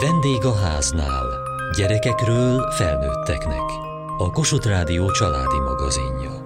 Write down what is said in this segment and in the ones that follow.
Vendég a háznál. Gyerekekről felnőtteknek. A Kossuth Rádió családi magazinja.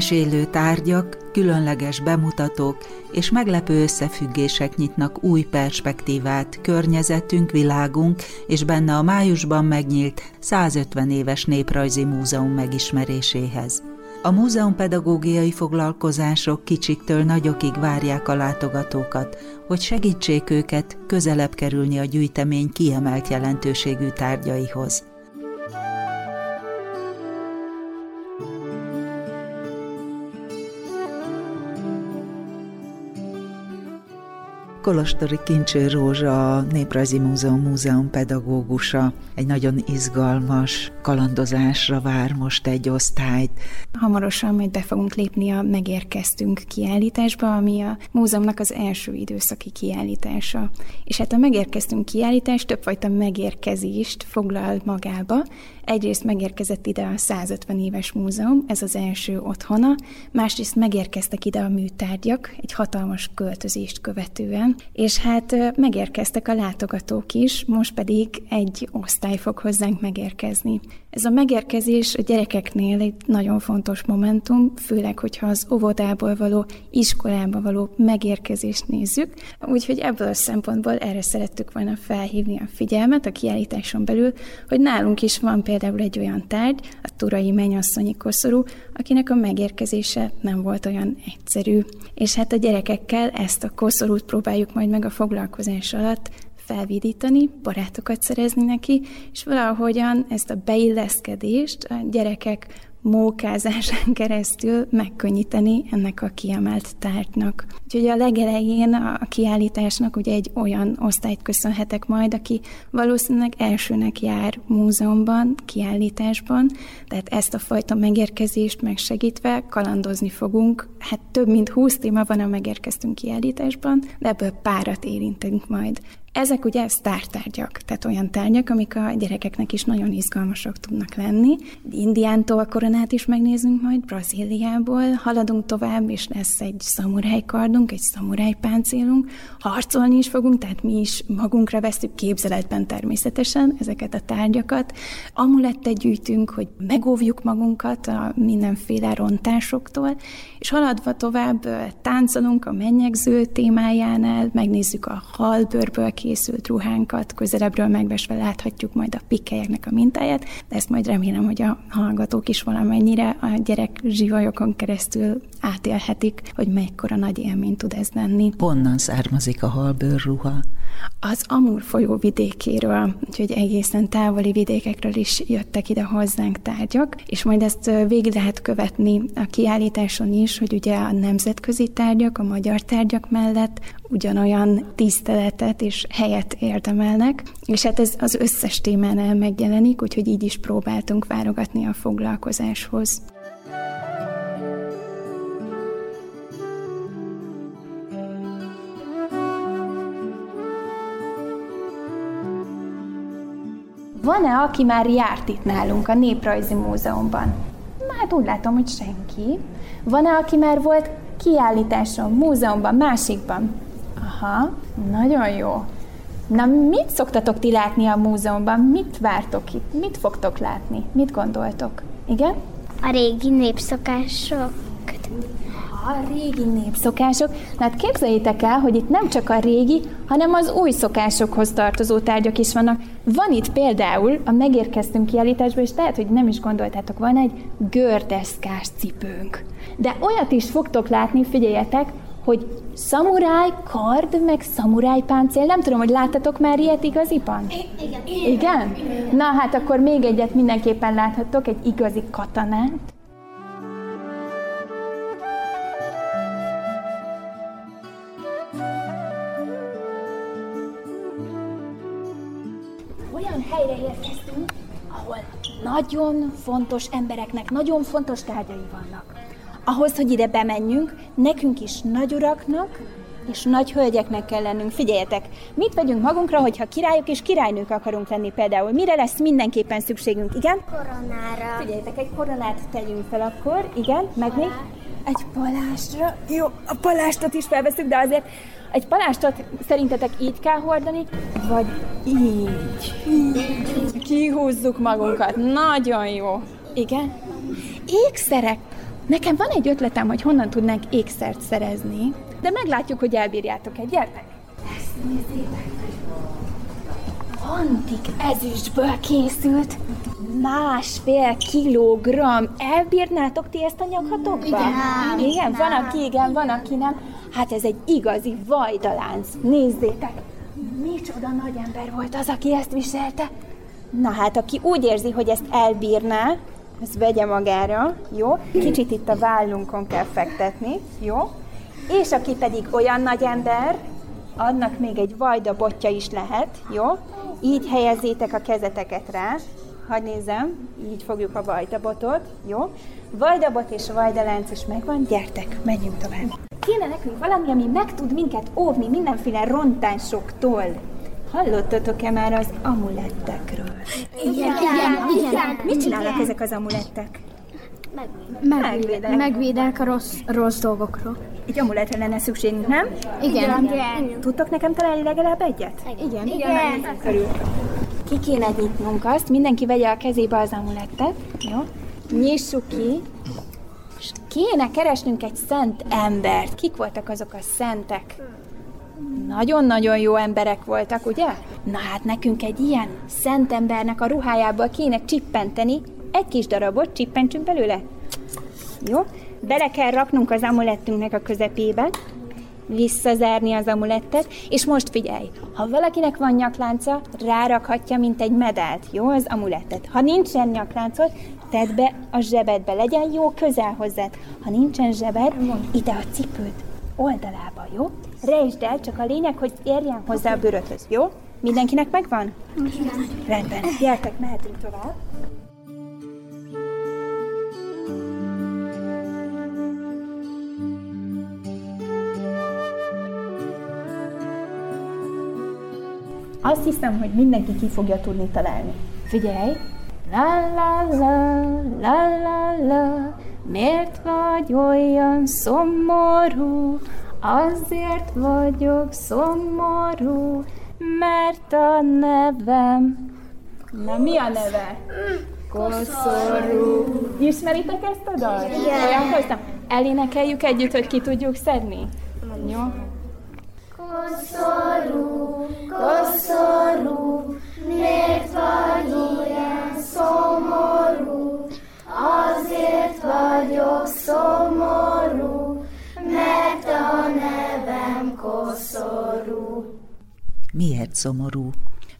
Mesélő tárgyak, különleges bemutatók és meglepő összefüggések nyitnak új perspektívát környezetünk, világunk és benne a májusban megnyílt 150 éves néprajzi múzeum megismeréséhez. A múzeum pedagógiai foglalkozások kicsiktől nagyokig várják a látogatókat, hogy segítsék őket közelebb kerülni a gyűjtemény kiemelt jelentőségű tárgyaihoz. Kolostori Kincső Rózsa, a Néprajzi Múzeum múzeum pedagógusa. Egy nagyon izgalmas kalandozásra vár most egy osztályt. Hamarosan majd be fogunk lépni a Megérkeztünk kiállításba, ami a múzeumnak az első időszaki kiállítása. És hát a Megérkeztünk kiállítás többfajta megérkezést foglal magába. Egyrészt megérkezett ide a 150 éves múzeum, ez az első otthona, másrészt megérkeztek ide a műtárgyak, egy hatalmas költözést követően, és hát megérkeztek a látogatók is, most pedig egy osztály fog hozzánk megérkezni. Ez a megérkezés a gyerekeknél egy nagyon fontos momentum, főleg, hogyha az óvodából való, iskolába való megérkezést nézzük. Úgyhogy ebből a szempontból erre szerettük volna felhívni a figyelmet a kiállításon belül, hogy nálunk is van például egy olyan tárgy, a Turai mennyasszonyi koszorú, akinek a megérkezése nem volt olyan egyszerű. És hát a gyerekekkel ezt a koszorút próbáljuk majd meg a foglalkozás alatt felvidítani, barátokat szerezni neki, és valahogyan ezt a beilleszkedést a gyerekek mókázásán keresztül megkönnyíteni ennek a kiemelt tárgynak. Úgyhogy a legelején a kiállításnak ugye egy olyan osztályt köszönhetek majd, aki valószínűleg elsőnek jár múzeumban, kiállításban, tehát ezt a fajta megérkezést megsegítve kalandozni fogunk. Hát több mint 20 téma van, a megérkeztünk kiállításban, de ebből párat érintünk majd. Ezek ugye sztártárgyak, tehát olyan tárgyak, amik a gyerekeknek is nagyon izgalmasak tudnak lenni. Indiántól koronát is megnézünk majd, Brazíliából, haladunk tovább, és lesz egy szamuráj kardunk, egy szamuráj páncélunk, harcolni is fogunk, tehát mi is magunkra vesztük képzeletben természetesen ezeket a tárgyakat. Amulettet gyűjtünk, hogy megóvjuk magunkat a mindenféle rontásoktól, és haladva tovább táncolunk a mennyegző témájánál, megnézzük a halbőrből készült ruhánkat, közelebbről megvesve láthatjuk majd a pikkelyeknek a mintáját, de ezt majd remélem, hogy a hallgatók is valamennyire a gyerek zsivajokon keresztül átélhetik, hogy mekkora nagy élmény tud ez lenni. Honnan származik a halbőrruha? Az Amur folyó vidékéről, úgyhogy egészen távoli vidékekről is jöttek ide hozzánk tárgyak, és majd ezt végig lehet követni a kiállításon is, hogy ugye a nemzetközi tárgyak, a magyar tárgyak mellett ugyanolyan tiszteletet és helyet érdemelnek, és hát ez az összes témánál megjelenik, úgyhogy így is próbáltunk válogatni a foglalkozáshoz. Van-e, aki már járt itt nálunk a Néprajzi Múzeumban? Hát úgy látom, hogy senki. Van-e, aki már volt kiállításon, múzeumban, másikban? Aha, nagyon jó. Na, mit szoktatok ti látni a múzeumban? Mit vártok itt? Mit fogtok látni? Mit gondoltok? Igen? A régi népszokások. A régi népszokások. Na hát képzeljétek el, hogy itt nem csak a régi, hanem az új szokásokhoz tartozó tárgyak is vannak. Van itt például, a megérkeztünk kiállításba, és lehet, hogy nem is gondoltátok volna, egy gördeszkás cipőnk. De olyat is fogtok látni, figyeljetek, hogy szamuráj kard, meg szamuráj páncél. Nem tudom, hogy láttatok már ilyet igaziban? Igen. Igen? Na hát akkor még egyet mindenképpen láthattok, egy igazi katanát. Nagyon fontos embereknek nagyon fontos tárgyai vannak ahhoz, hogy ide bemenjünk, nekünk is nagyuraknak, és nagy hölgyeknek kell lennünk. Figyeljetek, mit vegyünk magunkra, hogyha királyok és királynők akarunk lenni például? Mire lesz mindenképpen szükségünk, igen? Koronára. Figyeljetek, egy koronát tegyünk fel akkor, igen, meg még egy palástra. Jó, a palástot is felveszünk, de azért egy palástot szerintetek így kell hordani, vagy így? Így. Kihúzzuk magunkat. Nagyon jó. Igen? Ékszerek. Nekem van egy ötletem, hogy honnan tudnánk ékszert szerezni, de meglátjuk, hogy elbírjátok-e. Gyertek! Ezt nézzétek! Antik ezüstből készült másfél kilogramm. Elbírnátok ti ezt a nyakatokba? Igen. Igen, van, aki igen, van, aki nem. Hát ez egy igazi vajdalánc. Nézzétek! Micsoda nagy ember volt az, aki ezt viselte. Na hát, aki úgy érzi, hogy ezt elbírná, ezt vegye magára, jó? Kicsit itt a vállunkon kell fektetni, jó? És aki pedig olyan nagy ember, annak még egy vajda botja is lehet, jó? Így helyezzétek a kezeteket rá, hadd nézem, így fogjuk a vajdabotot, jó? Vajdabot és vajdalánc is megvan, gyertek, menjünk tovább. Kéne nekünk valami, ami meg tud minket óvni mindenféle rontásoktól. Hallottatok-e már az amulettekről? Igen, igen, igen. Mit csinálnak ezek az amulettek? Megvédek. Megvédek a rossz, rossz dolgokról. Egy amuletre lenne szükségünk, nem? Igen. Igen. Tudtok nekem találni legalább egyet? Igen. Igen. Körül. Ki kéne nyitnunk azt, mindenki vegye a kezébe az amulettet, jó? Nyissuk ki, kéne keresnünk egy szent embert. Kik voltak azok a szentek? Nagyon-nagyon jó emberek voltak, ugye? Na hát nekünk egy ilyen szent embernek a ruhájából kéne csippenteni, egy kis darabot csippentsünk belőle. Jó? Bele kell raknunk az amulettünknek a közepébe, visszazárni az amulettet, és most figyelj, ha valakinek van nyaklánca, rárakhatja, mint egy medált, jó, az amulettet. Ha nincsen nyakláncod, tedd be a zsebedbe, legyen jó közel hozzád. Ha nincsen zsebed, ide a cipőd oldalába, jó? Rejtsd el, csak a lényeg, hogy érjen hozzá a bőröthöz, jó? Mindenkinek megvan? Rendben, gyertek, mehetünk tovább. Azt hiszem, hogy mindenki ki fogja tudni találni. Figyelj! La la la, la la la, miért vagy olyan szomorú? Azért vagyok szomorú, mert a nevem... Na mi a neve? Koszorú. Ismeritek ezt a dalt? Igen. Olyan hoztam. Elénekeljük együtt, hogy ki tudjuk szedni? Jó? Koszorú, koszorú, miért vagy ilyen szomorú? Azért vagyok szomorú, mert a nevem koszorú. Miért szomorú?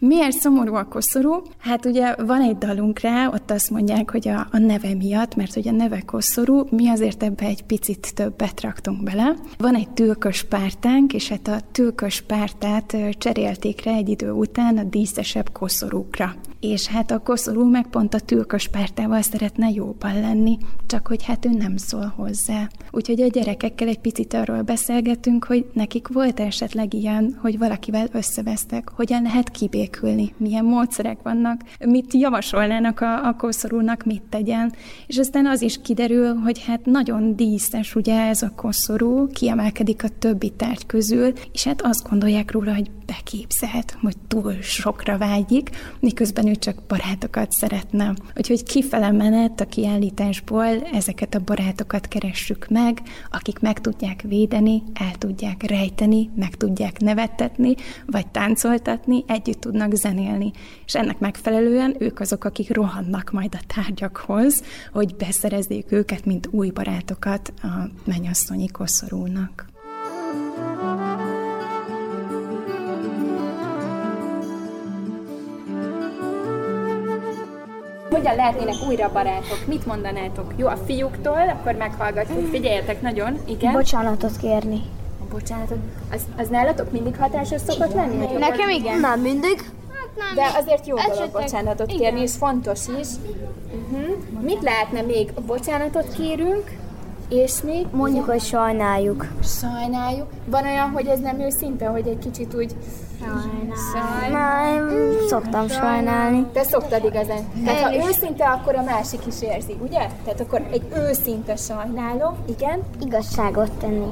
Miért szomorú a koszorú? Hát ugye van egy dalunk rá, ott azt mondják, hogy a, a neve miatt, mert hogy a neve koszorú, mi azért ebbe egy picit többet raktunk bele. Van egy tülkös pártánk, és hát a tülkös pártát cserélték rá egy idő után a díszesebb koszorúkra. És hát a koszorú meg pont a tülkös pártával szeretne jóban lenni, csak hogy hát ő nem szól hozzá. Úgyhogy a gyerekekkel egy picit arról beszélgetünk, hogy nekik volt esetleg ilyen, hogy valakivel összevesztek, hogyan lehet kibékülni, milyen módszerek vannak, mit javasolnának a, a koszorúnak, mit tegyen. És aztán az is kiderül, hogy hát nagyon díszes ugye ez a koszorú, kiemelkedik a többi tárgy közül, és hát azt gondolják róla, hogy beképzelt, hogy túl sokra vágyik, miközben ő csak barátokat szeretne. Úgyhogy kifele menet a kiállításból ezeket a barátokat keressük meg, akik meg tudják védeni, el tudják rejteni, meg tudják nevettetni, vagy táncoltatni, együtt tudnak zenélni. És ennek megfelelően ők azok, akik rohannak majd a tárgyakhoz, hogy beszerezzék őket, mint új barátokat a mennyasszonyi koszorúnak. Hogyan lehetnének újra barátok? Mit mondanátok? Jó, a fiúktól, akkor meghallgatjuk. Figyeljetek nagyon, igen. Bocsánatot kérni. Bocsánatot. Az, az nálatok mindig hatásos szokott lenni? jobban- Nekem igen. Nem mindig. De azért jó dolog Esetleg- bocsánatot igen. kérni, és fontos is. Uh-huh. Mit lehetne még? Bocsánatot kérünk, És még? Mondjuk, hogy sajnáljuk. Sajnáljuk. Van olyan, hogy ez nem őszinte, hogy egy kicsit úgy... Sajnáljuk. Nem, szoktam sajnálni. Te szoktad igazán. Tehát ha őszinte, akkor a másik is érzi, ugye? Tehát akkor egy őszinte sajnálom, igen? Igazságot tenni.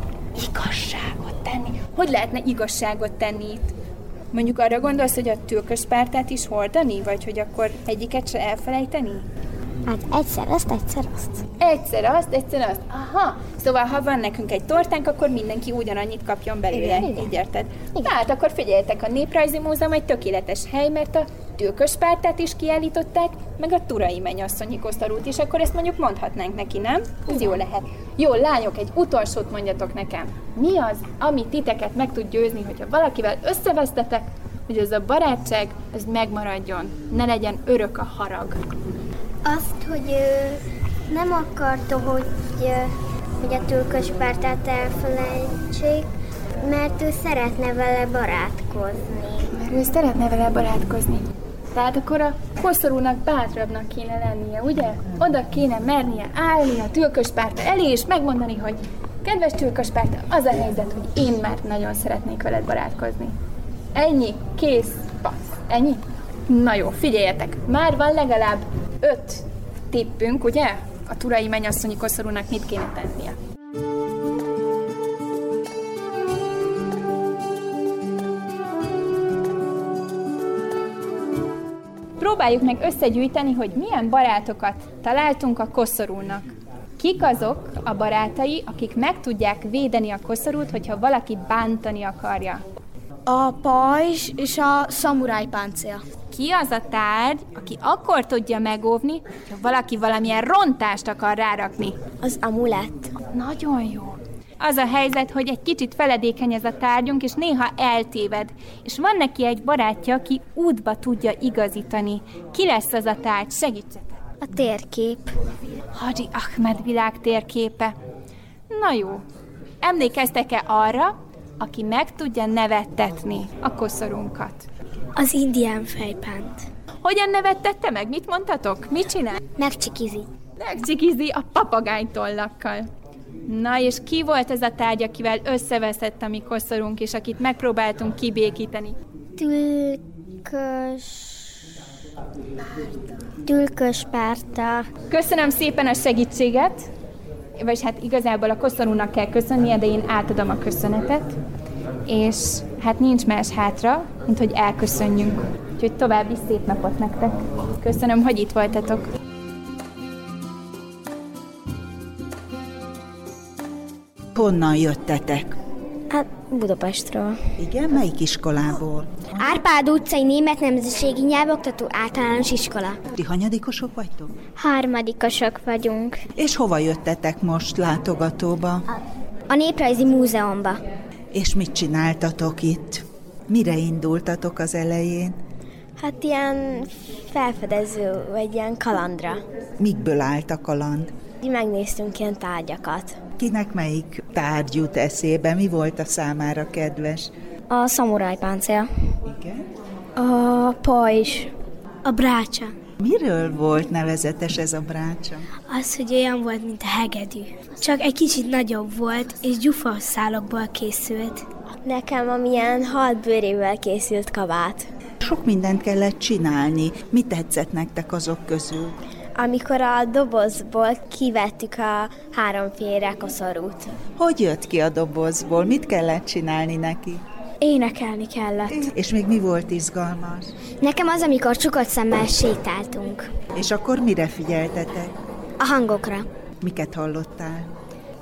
Igazságot tenni. Hogy lehetne igazságot tenni itt? Mondjuk arra gondolsz, hogy a tülköspártát is hordani, vagy hogy akkor egyiket se elfelejteni? Hát egyszer azt, egyszer azt. Egyszer azt, egyszer azt. Aha. Szóval, ha van nekünk egy tortánk, akkor mindenki ugyanannyit kapjon belőle. Igen, igen. Így érted? Na hát akkor figyeljetek, a Néprajzi Múzeum egy tökéletes hely, mert a tülköspártát is kiállították, meg a Turai mennyasszonyi kosztarút is, akkor ezt mondjuk mondhatnánk neki, nem? Ez jó lehet. Jó, lányok, egy utolsót mondjatok nekem. Mi az, ami titeket meg tud győzni, hogyha valakivel összevesztetek, hogy ez a barátság, ez megmaradjon, ne legyen örök a harag. Azt, hogy nem akarta, hogy, hogy a tülköspártát elfelejtsék, mert ő szeretne vele barátkozni. Mert ő szeretne vele barátkozni. Tehát akkor a koszorúnak bátrabbnak kéne lennie, ugye? Oda kéne mernie állni a tülköspárta elé, és megmondani, hogy kedves tülköspárta, az a helyzet, hogy én már nagyon szeretnék veled barátkozni. Ennyi, kész, passz. Ennyi? Na jó, figyeljetek, már van legalább öt tippünk, ugye? A turai mennyasszonyi koszorúnak mit kéne tennie. Próbáljuk meg összegyűjteni, hogy milyen barátokat találtunk a koszorúnak. Kik azok a barátai, akik meg tudják védeni a koszorút, hogyha valaki bántani akarja? A pajzs és a szamuráj páncél. Ki az a tárgy, aki akkor tudja megóvni, ha valaki valamilyen rontást akar rárakni? Az amulett. Nagyon jó. Az a helyzet, hogy egy kicsit feledékeny ez a tárgyunk, és néha eltéved. És van neki egy barátja, aki útba tudja igazítani. Ki lesz az a tárgy? Segítsetek! A térkép. Hadi Ahmed világ térképe. Na jó. Emlékeztek-e arra, aki meg tudja nevettetni a koszorunkat? Az indián fejpánt. Hogyan nevettette meg? Mit mondtatok? Mit csinál? Megcsikizi. Megcsikizi a papagájtollakkal. Na és ki volt ez a tárgy, akivel összeveszett a mi koszorunk, és akit megpróbáltunk kibékíteni? Tülkös... Tülköspárta. Köszönöm szépen a segítséget, vagy hát igazából a koszorúnak kell köszönnie, de én átadom a köszönetet, és hát nincs más hátra, mint hogy elköszönjünk. Úgyhogy további szép napot nektek. Köszönöm, hogy itt voltatok. Honnan jöttetek? Hát Budapestről. Igen, melyik iskolából? Árpád utcai német nemzetiségi nyelvoktató általános iskola. Ti hanyadikosok vagytok? Harmadikosok vagyunk. És hova jöttetek most látogatóba? A Néprajzi Múzeumba. És mit csináltatok itt? Mire indultatok az elején? Hát ilyen felfedező, vagy ilyen kalandra. Mikből állt a kaland? Megnéztünk ilyen tárgyakat. Kinek melyik tárgy jut eszébe? Mi volt a számára kedves? A szamurájpáncél. Igen. A pajzs. A brácsa. Miről volt nevezetes ez a brácsa? Az, hogy olyan volt, mint a hegedű. Csak egy kicsit nagyobb volt, és gyufaszálokból készült. Nekem amilyen halbőrével készült kabát. Sok mindent kellett csinálni. Mi tetszett nektek azok közül? Amikor a dobozból kivettük a háromféle koszorút. Hogy jött ki a dobozból? Mit kellett csinálni neki? Énekelni kellett. És még mi volt izgalmas? Nekem az, amikor csukott szemmel sétáltunk. És akkor mire figyeltetek? A hangokra. Miket hallottál?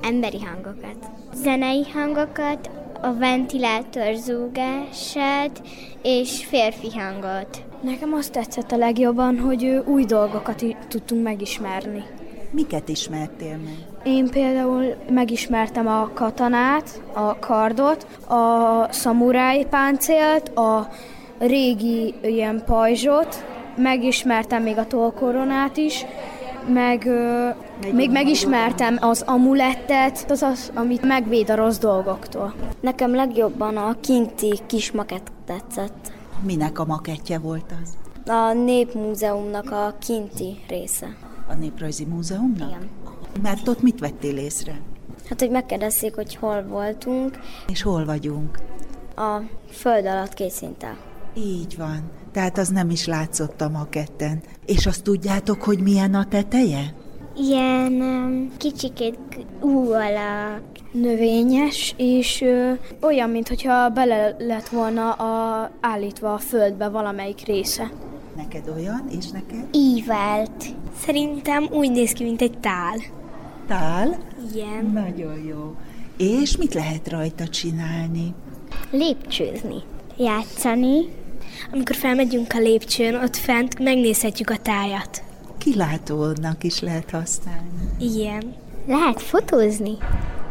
Emberi hangokat. Zenei hangokat, a ventilátor zúgását és férfi hangot. Nekem azt tetszett a legjobban, hogy új dolgokat tudtunk megismerni. Miket ismertél meg? Én például megismertem a katanát, a kardot, a szamuráj páncélt, a régi ilyen pajzsot, megismertem még a tollkoronát is, meg még megismertem az amulettet, az az, amit megvéd a rossz dolgoktól. Nekem legjobban a kinti kis makett tetszett. Minek a makettje volt az? A Népmúzeumnak a kinti része. A Néprajzi Múzeumnak? Igen. Mert ott mit vettél észre? Hát, hogy megkérdezzék, hogy hol voltunk. És hol vagyunk? A föld alatt két szinten. Így van. Tehát az nem is látszott a maketten. És azt tudjátok, hogy milyen a teteje? Ilyen kicsikét ú alak. Növényes, és ö, olyan, mintha bele lett volna a, állítva a földbe valamelyik része. Neked olyan, és neked? Ívelt. Szerintem úgy néz ki, mint egy tál. Tál? Igen. Nagyon jó. És mit lehet rajta csinálni? Lépcsőzni. Játszani. Amikor felmegyünk a lépcsőn, ott fent megnézhetjük a tájat. Kilátónak is lehet használni. Igen. Lehet fotózni.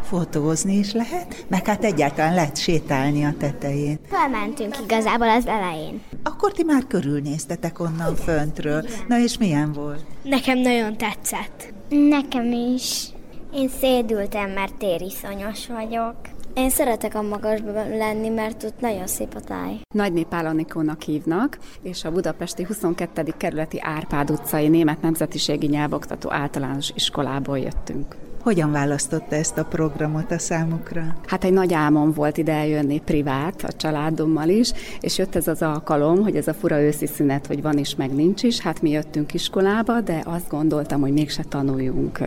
Fotózni is lehet, meg hát egyáltalán lehet sétálni a tetején. Felmentünk igazából az elején. Akkor ti már körülnéztetek onnan föntről. Na és milyen volt? Nekem nagyon tetszett. Nekem is. Én szédültem, mert tériszonyos vagyok. Én szeretek a magasban lenni, mert ott nagyon szép a táj. Nagyné Pál Anikónak hívnak, és a budapesti 22. kerületi Árpád utcai német nemzetiségi nyelvoktató általános iskolából jöttünk. Hogyan választotta ezt a programot a számukra? Hát egy nagy álmom volt ide eljönni privát, a családommal is, és jött ez az alkalom, hogy ez a fura őszi szünet, hogy van is, meg nincs is. Hát mi jöttünk iskolába, de azt gondoltam, hogy mégse tanuljunk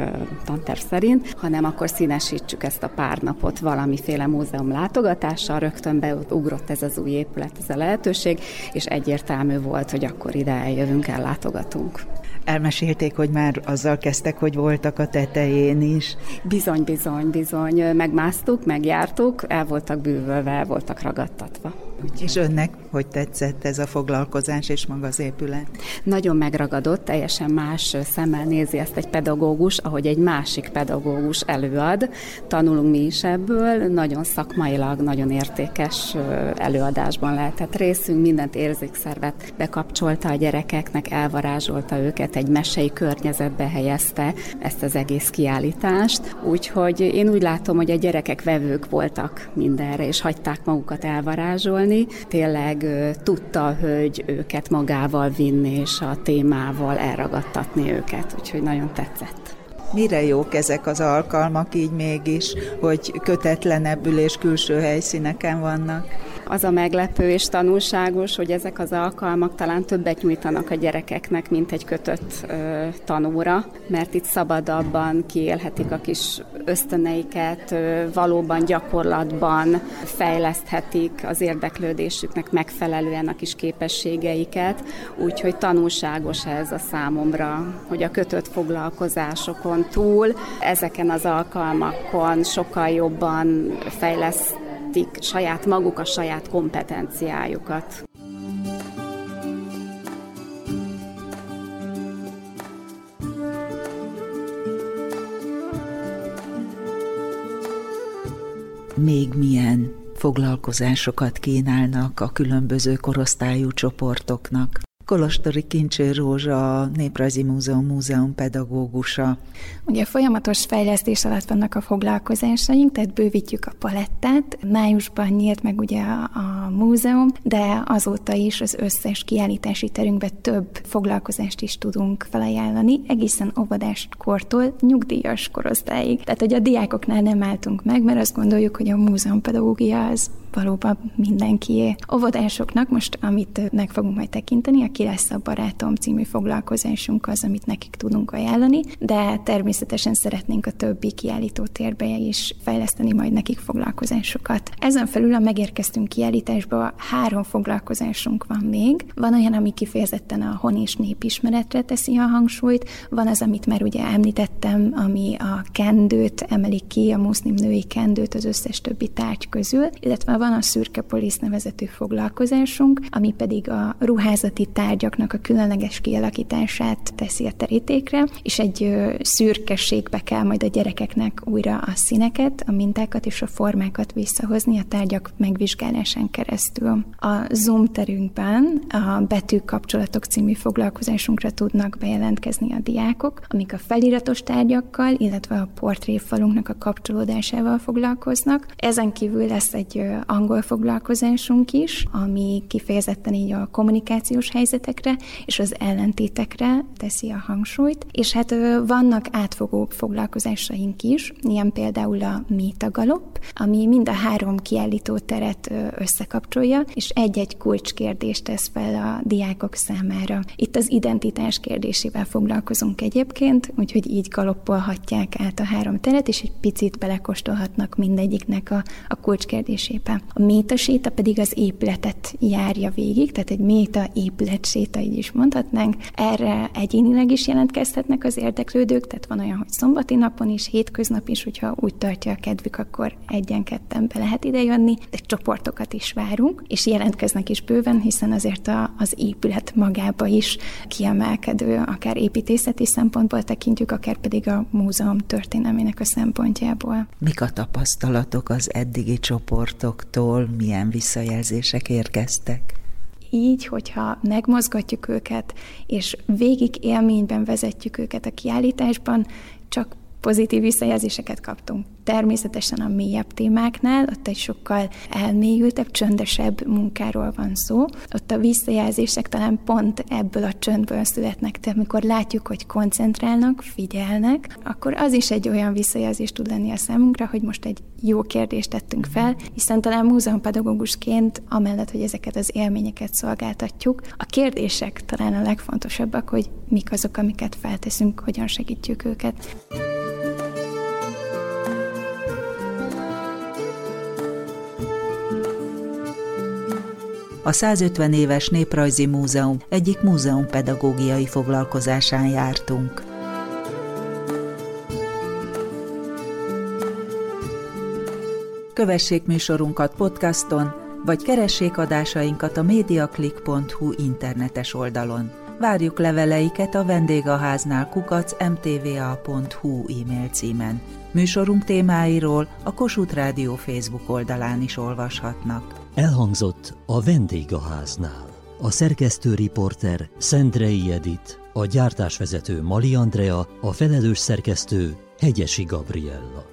tanterv szerint, hanem akkor színesítsük ezt a pár napot valamiféle múzeum látogatással. Rögtön beugrott ez az új épület, ez a lehetőség, és egyértelmű volt, hogy akkor ide eljövünk, ellátogatunk. Elmesélték, hogy már azzal kezdtek, hogy voltak a tetején is. Bizony, bizony, bizony. Megmásztuk, megjártuk, el voltak bűvölve, el voltak ragadtatva. És önnek hogy tetszett ez a foglalkozás és maga az épület? Nagyon megragadott, teljesen más szemmel nézi ezt egy pedagógus, ahogy egy másik pedagógus előad. Tanulunk mi is ebből, nagyon szakmailag, nagyon értékes előadásban lehetett részünk, mindent érzékszervet bekapcsolta a gyerekeknek, elvarázsolta őket, egy mesei környezetbe helyezte ezt az egész kiállítást. Úgyhogy én úgy látom, hogy a gyerekek vevők voltak mindenre, és hagyták magukat elvarázsolni. Tényleg tudta a hölgy őket magával vinni, és a témával elragadtatni őket, úgyhogy nagyon tetszett. Mire jók ezek az alkalmak így mégis, hogy kötetlenebbül és külső helyszíneken vannak? Az a meglepő és tanulságos, hogy ezek az alkalmak talán többet nyújtanak a gyerekeknek, mint egy kötött ö, tanóra, mert itt szabadabban kiélhetik a kis ösztöneiket, ö, valóban gyakorlatban fejleszthetik az érdeklődésüknek megfelelően a kis képességeiket, úgyhogy tanulságos ez a számomra, hogy a kötött foglalkozásokon túl ezeken az alkalmakon sokkal jobban fejlesz fejlesztik saját maguk a saját kompetenciájukat. Még milyen foglalkozásokat kínálnak a különböző korosztályú csoportoknak? Kolostori Kincső Rózsa, a Néprajzi Múzeum múzeum pedagógusa. Ugye folyamatos fejlesztés alatt vannak a foglalkozásaink, tehát bővítjük a palettát. Májusban nyílt meg ugye a, múzeum, de azóta is az összes kiállítási terünkben több foglalkozást is tudunk felajánlani, egészen óvodás kortól nyugdíjas korosztályig. Tehát, hogy a diákoknál nem álltunk meg, mert azt gondoljuk, hogy a múzeumpedagógia az valóban mindenkié. Óvodásoknak most, amit meg fogunk majd tekinteni, a Ki lesz a barátom című foglalkozásunk az, amit nekik tudunk ajánlani, de természetesen szeretnénk a többi kiállító térbe is fejleszteni majd nekik foglalkozásokat. Ezen felül a megérkeztünk kiállításba három foglalkozásunk van még. Van olyan, ami kifejezetten a hon és népismeretre teszi a hangsúlyt, van az, amit már ugye említettem, ami a kendőt emelik ki, a muszlim női kendőt az összes többi tárgy közül, illetve van a szürke polisz nevezetű foglalkozásunk, ami pedig a ruházati tárgyaknak a különleges kialakítását teszi a terítékre, és egy szürkességbe kell majd a gyerekeknek újra a színeket, a mintákat és a formákat visszahozni a tárgyak megvizsgálásán keresztül. A Zoom terünkben a betűkapcsolatok című foglalkozásunkra tudnak bejelentkezni a diákok, amik a feliratos tárgyakkal, illetve a portréfalunknak a kapcsolódásával foglalkoznak. Ezen kívül lesz egy angol foglalkozásunk is, ami kifejezetten így a kommunikációs helyzetekre és az ellentétekre teszi a hangsúlyt. És hát vannak átfogó foglalkozásaink is, ilyen például a Métagalop, ami mind a három kiállító teret összekapcsolja, és egy-egy kulcskérdést tesz fel a diákok számára. Itt az identitás kérdésével foglalkozunk egyébként, úgyhogy így galoppolhatják át a három teret, és egy picit belekostolhatnak mindegyiknek a, a kulcskérdésébe. A métaséta pedig az épületet járja végig, tehát egy méta épületséta, így is mondhatnánk. Erre egyénileg is jelentkezhetnek az érdeklődők, tehát van olyan, hogy szombati napon is, hétköznap is, hogyha úgy tartja a kedvük, akkor egyen-ketten be lehet idejönni, de csoportokat is várunk, és jelentkeznek is bőven, hiszen azért a, az épület magába is kiemelkedő, akár építészeti szempontból tekintjük, akár pedig a múzeum történelmének a szempontjából. Mik a tapasztalatok az eddigi csoportoktól, milyen visszajelzések érkeztek? Így, hogyha megmozgatjuk őket, és végig élményben vezetjük őket a kiállításban, csak pozitív visszajelzéseket kaptunk. Természetesen a mélyebb témáknál, ott egy sokkal elmélyültebb, csöndesebb munkáról van szó. Ott a visszajelzések talán pont ebből a csöndből születnek, tehát amikor látjuk, hogy koncentrálnak, figyelnek, akkor az is egy olyan visszajelzés tud lenni a számunkra, hogy most egy jó kérdést tettünk fel, hiszen talán múzeumpedagógusként, amellett, hogy ezeket az élményeket szolgáltatjuk, a kérdések talán a legfontosabbak, hogy mik azok, amiket felteszünk, hogyan segítjük őket. A 150 éves Néprajzi Múzeum egyik múzeumpedagógiai foglalkozásán jártunk. Kövessék műsorunkat podcaston, vagy keressék adásainkat a mediaclick.hu internetes oldalon. Várjuk leveleiket a vendégháznál kukac mtva.hu e-mail címen. Műsorunk témáiról a Kossuth Rádió Facebook oldalán is olvashatnak. Elhangzott a vendégháznál. A szerkesztő riporter Szendrei Edit, a gyártásvezető Mali Andrea, a felelős szerkesztő Hegyesi Gabriella.